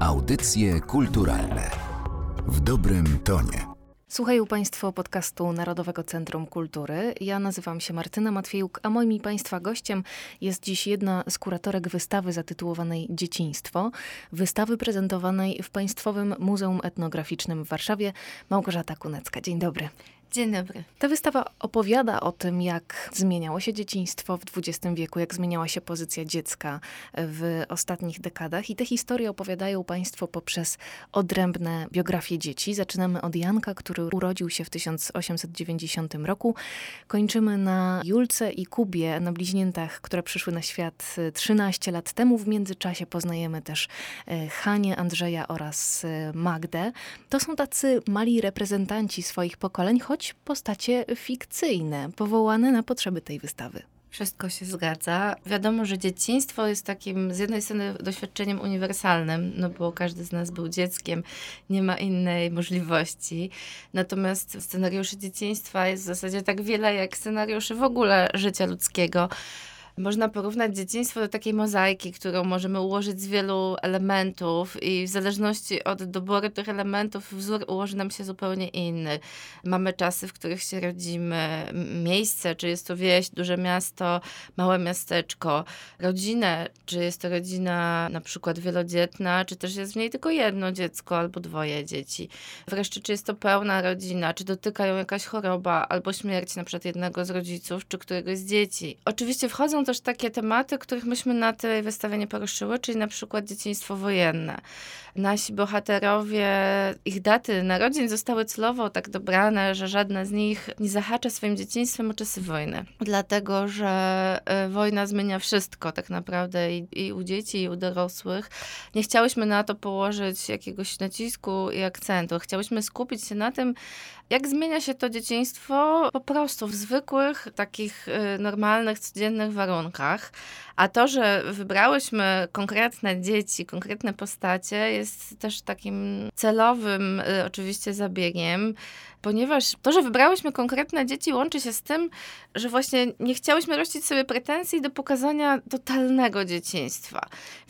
Audycje kulturalne w dobrym tonie. Słuchają Państwo podcastu Narodowego Centrum Kultury. Ja nazywam się Martyna Matwiejuk, a moim i Państwa gościem jest dziś jedna z kuratorek wystawy zatytułowanej Dzieciństwo. Wystawy prezentowanej w Państwowym Muzeum Etnograficznym w Warszawie. Małgorzata Kunecka. Dzień dobry. Dzień dobry. Ta wystawa opowiada o tym, jak zmieniało się dzieciństwo w XX wieku, jak zmieniała się pozycja dziecka w ostatnich dekadach. I te historie opowiadają Państwo poprzez odrębne biografie dzieci. Zaczynamy od Janka, który urodził się w 1890 roku. Kończymy na Julce i Kubie, na bliźniętach, które przyszły na świat 13 lat temu. W międzyczasie poznajemy też e, Hanie, Andrzeja oraz e, Magdę. To są tacy mali reprezentanci swoich pokoleń, choć postacie fikcyjne, powołane na potrzeby tej wystawy. Wszystko się zgadza. Wiadomo, że dzieciństwo jest takim z jednej strony doświadczeniem uniwersalnym, no bo każdy z nas był dzieckiem, nie ma innej możliwości. Natomiast scenariuszy dzieciństwa jest w zasadzie tak wiele jak scenariuszy w ogóle życia ludzkiego. Można porównać dzieciństwo do takiej mozaiki, którą możemy ułożyć z wielu elementów i w zależności od doboru tych elementów wzór ułoży nam się zupełnie inny. Mamy czasy, w których się rodzimy, miejsce, czy jest to wieś, duże miasto, małe miasteczko, rodzinę, czy jest to rodzina na przykład wielodzietna, czy też jest w niej tylko jedno dziecko albo dwoje dzieci. Wreszcie, czy jest to pełna rodzina, czy dotyka ją jakaś choroba albo śmierć na przykład jednego z rodziców, czy któregoś z dzieci. Oczywiście wchodzą też takie tematy, których myśmy na tej wystawie nie poruszyły, czyli na przykład dzieciństwo wojenne. Nasi bohaterowie, ich daty narodzin zostały celowo tak dobrane, że żadna z nich nie zahacza swoim dzieciństwem o czasy wojny. Dlatego, że e, wojna zmienia wszystko tak naprawdę i, i u dzieci, i u dorosłych. Nie chciałyśmy na to położyć jakiegoś nacisku i akcentu. Chciałyśmy skupić się na tym, jak zmienia się to dzieciństwo po prostu w zwykłych, takich y, normalnych, codziennych warunkach. A to, że wybrałyśmy konkretne dzieci, konkretne postacie, jest też takim celowym y, oczywiście zabiegiem, ponieważ to, że wybrałyśmy konkretne dzieci, łączy się z tym, że właśnie nie chciałyśmy rościć sobie pretensji do pokazania totalnego dzieciństwa.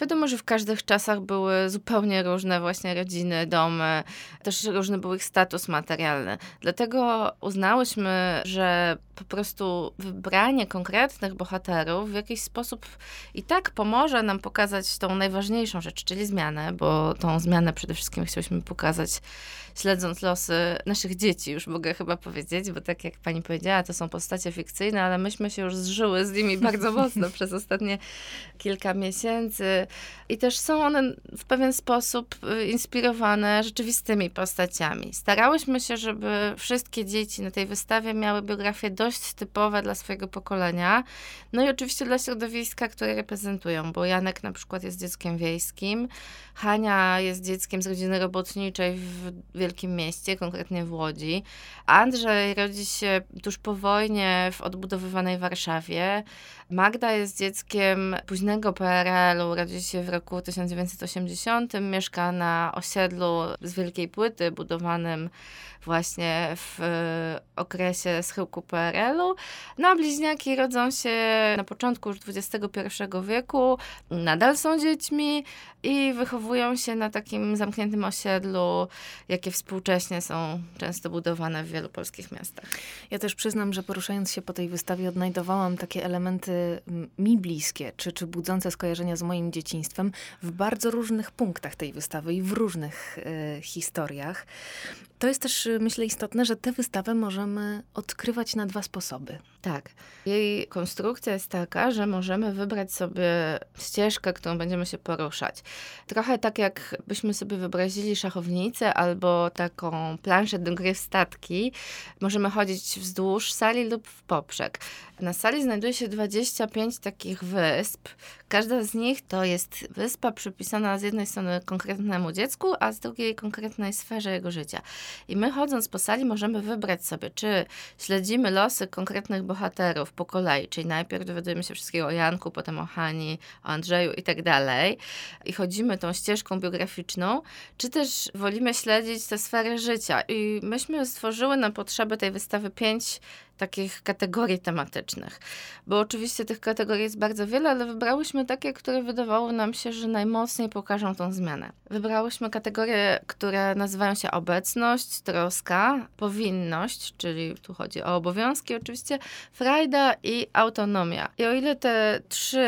Wiadomo, że w każdych czasach były zupełnie różne właśnie rodziny, domy, też różny był ich status materialny. Dlatego uznałyśmy, że po prostu wybranie konkretnych bohaterów w jakiś sposób i tak pomoże nam pokazać tą najważniejszą rzecz, czyli zmianę, bo tą zmianę przede wszystkim chcieliśmy pokazać śledząc losy naszych dzieci, już mogę chyba powiedzieć, bo tak jak pani powiedziała, to są postacie fikcyjne, ale myśmy się już zżyły z nimi bardzo mocno przez ostatnie kilka miesięcy i też są one w pewien sposób y, inspirowane rzeczywistymi postaciami. Starałyśmy się, żeby wszystkie dzieci na tej wystawie miały biografie dość typowe dla swojego pokolenia, no i oczywiście dla środowiska, które reprezentują, bo Janek na przykład jest dzieckiem wiejskim, Hania jest dzieckiem z rodziny robotniczej w wielkim mieście, konkretnie w Łodzi. Andrzej rodzi się tuż po wojnie w odbudowywanej Warszawie. Magda jest dzieckiem późnego PRL-u, rodzi się w roku 1980, mieszka na osiedlu z Wielkiej Płyty, budowanym właśnie w okresie schyłku PRL-u. No a bliźniaki rodzą się na początku już XXI wieku, nadal są dziećmi i wychowują się na takim zamkniętym osiedlu, jakie współcześnie są często budowane w wielu polskich miastach. Ja też przyznam, że poruszając się po tej wystawie odnajdowałam takie elementy mi bliskie, czy, czy budzące skojarzenia z moim dzieciństwem w bardzo różnych punktach tej wystawy i w różnych y, historiach. To jest też, y, myślę, istotne, że tę wystawę możemy odkrywać na dwa sposoby. Tak. Jej konstrukcja jest taka, że możemy wybrać sobie ścieżkę, którą będziemy się poruszać. Trochę tak, jakbyśmy sobie wyobrazili szachownicę albo taką planszę do gry w statki. Możemy chodzić wzdłuż sali lub w poprzek. Na sali znajduje się 25 takich wysp. Każda z nich to jest wyspa przypisana z jednej strony konkretnemu dziecku, a z drugiej konkretnej sferze jego życia. I my chodząc po sali możemy wybrać sobie, czy śledzimy losy konkretnych bohaterów po kolei, czyli najpierw dowiadujemy się wszystkiego o Janku, potem o Hani, o Andrzeju i tak dalej i chodzimy tą ścieżką biograficzną, czy też wolimy śledzić te sfery życia. I myśmy stworzyły na potrzeby tej wystawy pięć takich kategorii tematycznych. Bo oczywiście tych kategorii jest bardzo wiele, ale wybrałyśmy takie, które wydawało nam się, że najmocniej pokażą tą zmianę. Wybrałyśmy kategorie, które nazywają się obecność, troska, powinność, czyli tu chodzi o obowiązki oczywiście, frajda i autonomia. I o ile te trzy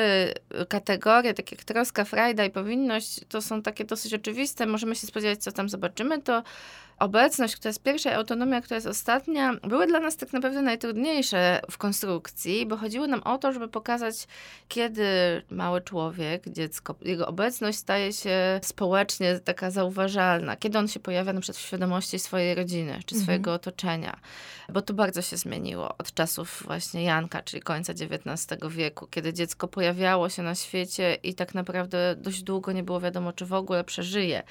kategorie, takie jak troska, frajda i powinność, to są takie dosyć oczywiste, możemy się spodziewać, co tam zobaczymy, to obecność, która jest pierwsza i autonomia, która jest ostatnia, były dla nas tak naprawdę najtrudniejsze w konstrukcji, bo chodziło nam o to, żeby pokazać, kiedy mały człowiek, dziecko, jego obecność staje się społecznie taka zauważalna, kiedy on się pojawia na przykład w świadomości swojej rodziny czy mhm. swojego mhm. otoczenia, bo to bardzo się zmieniło od czasów właśnie Janka, czyli końca XIX wieku, kiedy dziecko pojawiało się na świecie i tak naprawdę dość długo nie było wiadomo, czy w ogóle przeżyje.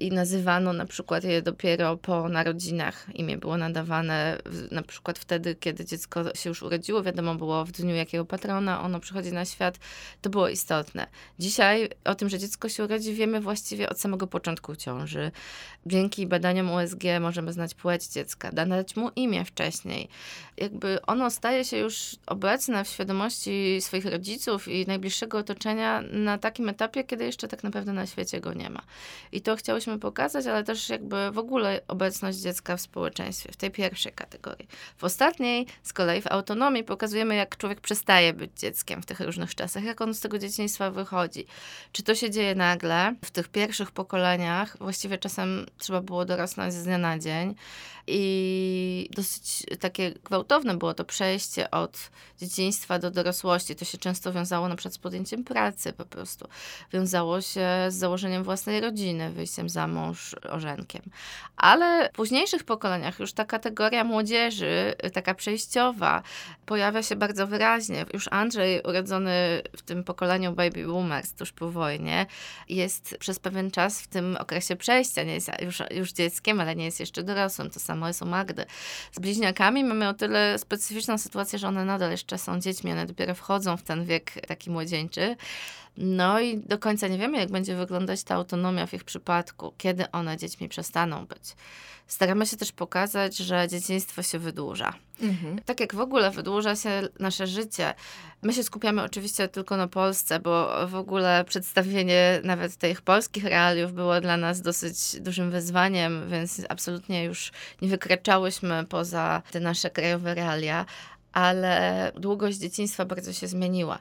I nazywano na przykład je dopiero dopiero po narodzinach imię było nadawane, na przykład wtedy, kiedy dziecko się już urodziło, wiadomo było w dniu jakiego patrona ono przychodzi na świat, to było istotne. Dzisiaj o tym, że dziecko się urodzi, wiemy właściwie od samego początku ciąży. Dzięki badaniom USG możemy znać płeć dziecka, dać mu imię wcześniej. Jakby ono staje się już obecne w świadomości swoich rodziców i najbliższego otoczenia na takim etapie, kiedy jeszcze tak naprawdę na świecie go nie ma. I to chciałyśmy pokazać, ale też jakby w ogóle obecność dziecka w społeczeństwie, w tej pierwszej kategorii. W ostatniej, z kolei w autonomii, pokazujemy, jak człowiek przestaje być dzieckiem w tych różnych czasach, jak on z tego dzieciństwa wychodzi. Czy to się dzieje nagle, w tych pierwszych pokoleniach, właściwie czasem trzeba było dorosnąć z dnia na dzień i dosyć takie gwałtowne było to przejście od dzieciństwa do dorosłości. To się często wiązało na przykład z podjęciem pracy po prostu. Wiązało się z założeniem własnej rodziny, wyjściem za mąż, ożenkiem ale w późniejszych pokoleniach już ta kategoria młodzieży, taka przejściowa, pojawia się bardzo wyraźnie. Już Andrzej, urodzony w tym pokoleniu baby boomers tuż po wojnie, jest przez pewien czas w tym okresie przejścia. Nie jest już, już dzieckiem, ale nie jest jeszcze dorosłym. To samo jest u Magdy. Z bliźniakami mamy o tyle specyficzną sytuację, że one nadal jeszcze są dziećmi, one dopiero wchodzą w ten wiek taki młodzieńczy. No i do końca nie wiemy, jak będzie wyglądać ta autonomia w ich przypadku, kiedy one dziećmi przestaną być. Staramy się też pokazać, że dzieciństwo się wydłuża. Mhm. Tak jak w ogóle wydłuża się nasze życie. My się skupiamy oczywiście tylko na Polsce, bo w ogóle przedstawienie nawet tych polskich realiów było dla nas dosyć dużym wyzwaniem, więc absolutnie już nie wykraczałyśmy poza te nasze krajowe realia, ale długość dzieciństwa bardzo się zmieniła.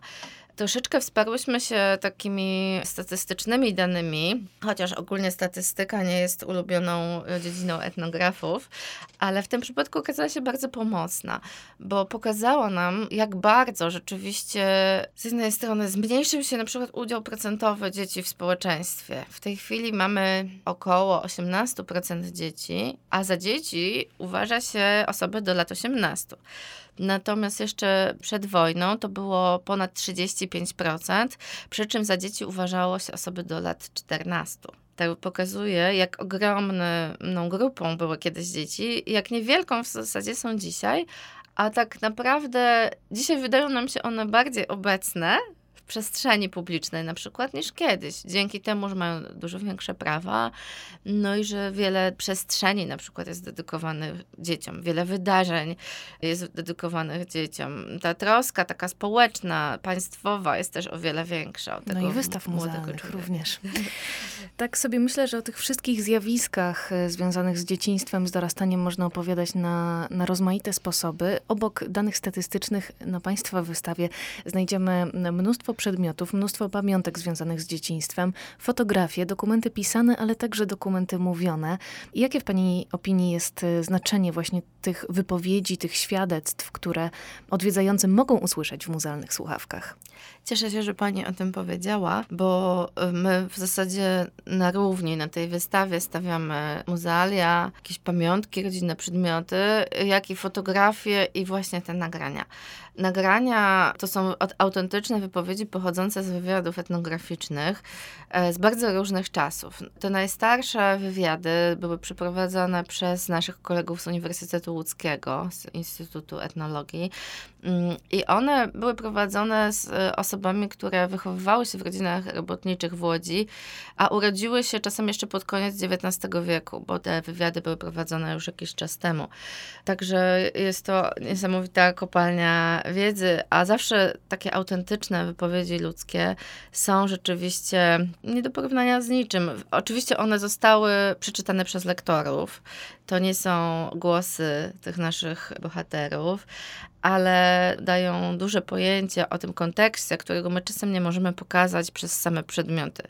Troszeczkę wsparłyśmy się takimi statystycznymi danymi, chociaż ogólnie statystyka nie jest ulubioną e, dziedziną etnografów, ale w tym przypadku okazała się bardzo pomocna, bo pokazała nam, jak bardzo rzeczywiście z jednej strony zmniejszył się na przykład udział procentowy dzieci w społeczeństwie. W tej chwili mamy około 18% dzieci, a za dzieci uważa się osoby do lat 18. Natomiast jeszcze przed wojną to było ponad 35%, przy czym za dzieci uważało się osoby do lat 14 to pokazuje, jak ogromną grupą były kiedyś dzieci, jak niewielką w zasadzie są dzisiaj, a tak naprawdę dzisiaj wydają nam się one bardziej obecne przestrzeni publicznej na przykład niż kiedyś. Dzięki temu, że mają dużo większe prawa, no i że wiele przestrzeni na przykład jest dedykowanych dzieciom, wiele wydarzeń jest dedykowanych dzieciom. Ta troska taka społeczna, państwowa jest też o wiele większa. Od no i wystaw muzealnych również. tak sobie myślę, że o tych wszystkich zjawiskach e, związanych z dzieciństwem, z dorastaniem można opowiadać na, na rozmaite sposoby. Obok danych statystycznych na Państwa wystawie znajdziemy mnóstwo przedmiotów, mnóstwo pamiątek związanych z dzieciństwem, fotografie, dokumenty pisane, ale także dokumenty mówione. Jakie w Pani opinii jest y, znaczenie właśnie tych wypowiedzi, tych świadectw, które odwiedzający mogą usłyszeć w muzealnych słuchawkach? Cieszę się, że Pani o tym powiedziała, bo y, my w zasadzie na równi na tej wystawie stawiamy muzealia, jakieś pamiątki, rodzinne przedmioty, jak i fotografie i właśnie te nagrania. Nagrania to są autentyczne wypowiedzi pochodzące z wywiadów etnograficznych e, z bardzo różnych czasów. Te najstarsze wywiady były przeprowadzone przez naszych kolegów z Uniwersytetu Łódzkiego, z Instytutu Etnologii. Mm, I one były prowadzone z e, osobami, które wychowywały się w rodzinach robotniczych w Łodzi, a urodziły się czasem jeszcze pod koniec XIX wieku, bo te wywiady były prowadzone już jakiś czas temu. Także jest to niesamowita kopalnia wiedzy, a zawsze takie autentyczne wypowiedzi ludzkie są rzeczywiście nie do porównania z niczym. Oczywiście one zostały przeczytane przez lektorów. To nie są głosy tych naszych bohaterów, ale dają duże pojęcie o tym kontekście, którego my czasem nie możemy pokazać przez same przedmioty.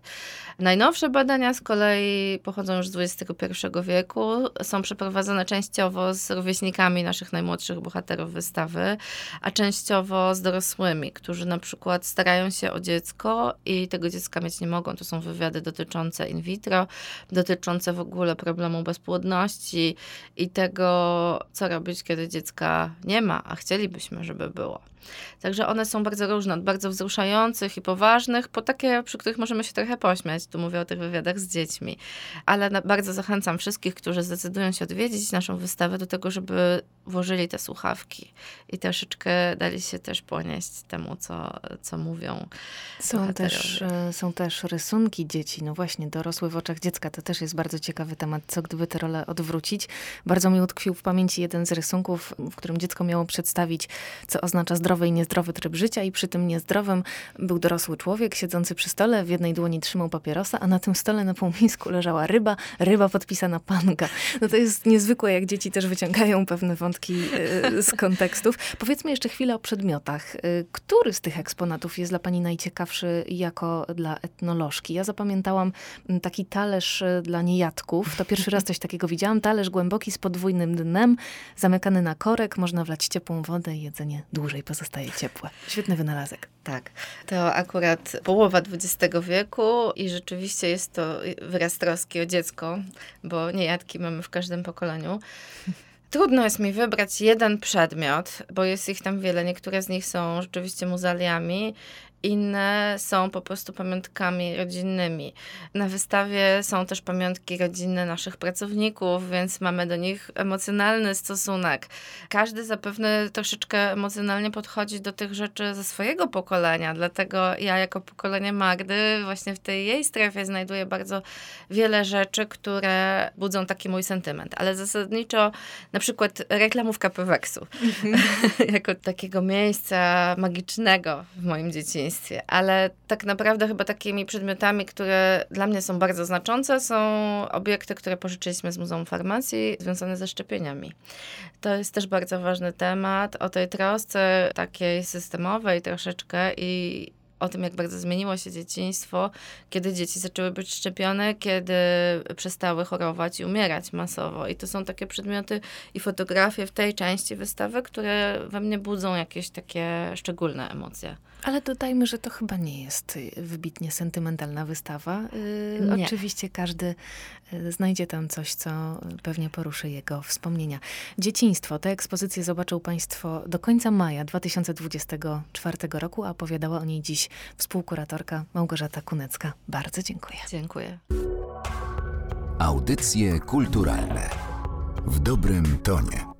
Najnowsze badania z kolei pochodzą już z XXI wieku, są przeprowadzone częściowo z rówieśnikami naszych najmłodszych bohaterów wystawy, a częściowo z dorosłymi, którzy na przykład starają się o dziecko i tego dziecka mieć nie mogą. To są wywiady dotyczące in vitro, dotyczące w ogóle problemu bezpłodności i tego, co robić, kiedy dziecka nie ma, a chcielibyśmy, żeby było. Także one są bardzo różne, od bardzo wzruszających i poważnych, po takie, przy których możemy się trochę pośmiać. Tu mówię o tych wywiadach z dziećmi. Ale na, bardzo zachęcam wszystkich, którzy zdecydują się odwiedzić naszą wystawę, do tego, żeby włożyli te słuchawki i troszeczkę dali się też ponieść temu, co, co mówią. Są też, e, są też rysunki dzieci. No właśnie, dorosły w oczach dziecka. To też jest bardzo ciekawy temat. Co gdyby te role odwrócić? Bardzo mi utkwił w pamięci jeden z rysunków, w którym dziecko miało przedstawić, co oznacza zdrowie zdrowy i niezdrowy tryb życia i przy tym niezdrowym był dorosły człowiek siedzący przy stole, w jednej dłoni trzymał papierosa, a na tym stole na półmisku leżała ryba, ryba podpisana panga. No to jest niezwykłe, jak dzieci też wyciągają pewne wątki y, z kontekstów. Powiedzmy jeszcze chwilę o przedmiotach. Y, który z tych eksponatów jest dla pani najciekawszy jako dla etnolożki? Ja zapamiętałam mm, taki talerz y, dla niejadków. To pierwszy raz coś takiego widziałam. Talerz głęboki z podwójnym dnem, zamykany na korek, można wlać ciepłą wodę i jedzenie dłużej pozostaje pozostaje ciepłe. Świetny wynalazek. Tak. To akurat połowa XX wieku i rzeczywiście jest to wyraz troski o dziecko, bo niejadki mamy w każdym pokoleniu. Trudno jest mi wybrać jeden przedmiot, bo jest ich tam wiele. Niektóre z nich są rzeczywiście muzealiami inne są po prostu pamiątkami rodzinnymi. Na wystawie są też pamiątki rodzinne naszych pracowników, więc mamy do nich emocjonalny stosunek. Każdy zapewne troszeczkę emocjonalnie podchodzi do tych rzeczy ze swojego pokolenia, dlatego ja jako pokolenie Magdy właśnie w tej jej strefie znajduję bardzo wiele rzeczy, które budzą taki mój sentyment. Ale zasadniczo na przykład reklamówka Peweksu jako takiego miejsca magicznego w moim dzieciństwie ale tak naprawdę chyba takimi przedmiotami, które dla mnie są bardzo znaczące, są obiekty, które pożyczyliśmy z Muzeum Farmacji, związane ze szczepieniami. To jest też bardzo ważny temat, o tej trosce takiej systemowej troszeczkę i o tym, jak bardzo zmieniło się dzieciństwo, kiedy dzieci zaczęły być szczepione, kiedy przestały chorować i umierać masowo. I to są takie przedmioty i fotografie w tej części wystawy, które we mnie budzą jakieś takie szczególne emocje. Ale dodajmy, że to chyba nie jest wybitnie sentymentalna wystawa. Yy, oczywiście każdy y, znajdzie tam coś, co pewnie poruszy jego wspomnienia. Dzieciństwo. Tę ekspozycję zobaczą Państwo do końca maja 2024 roku, a opowiadała o niej dziś współkuratorka Małgorzata Kunecka. Bardzo dziękuję. Dziękuję. Audycje kulturalne w dobrym tonie.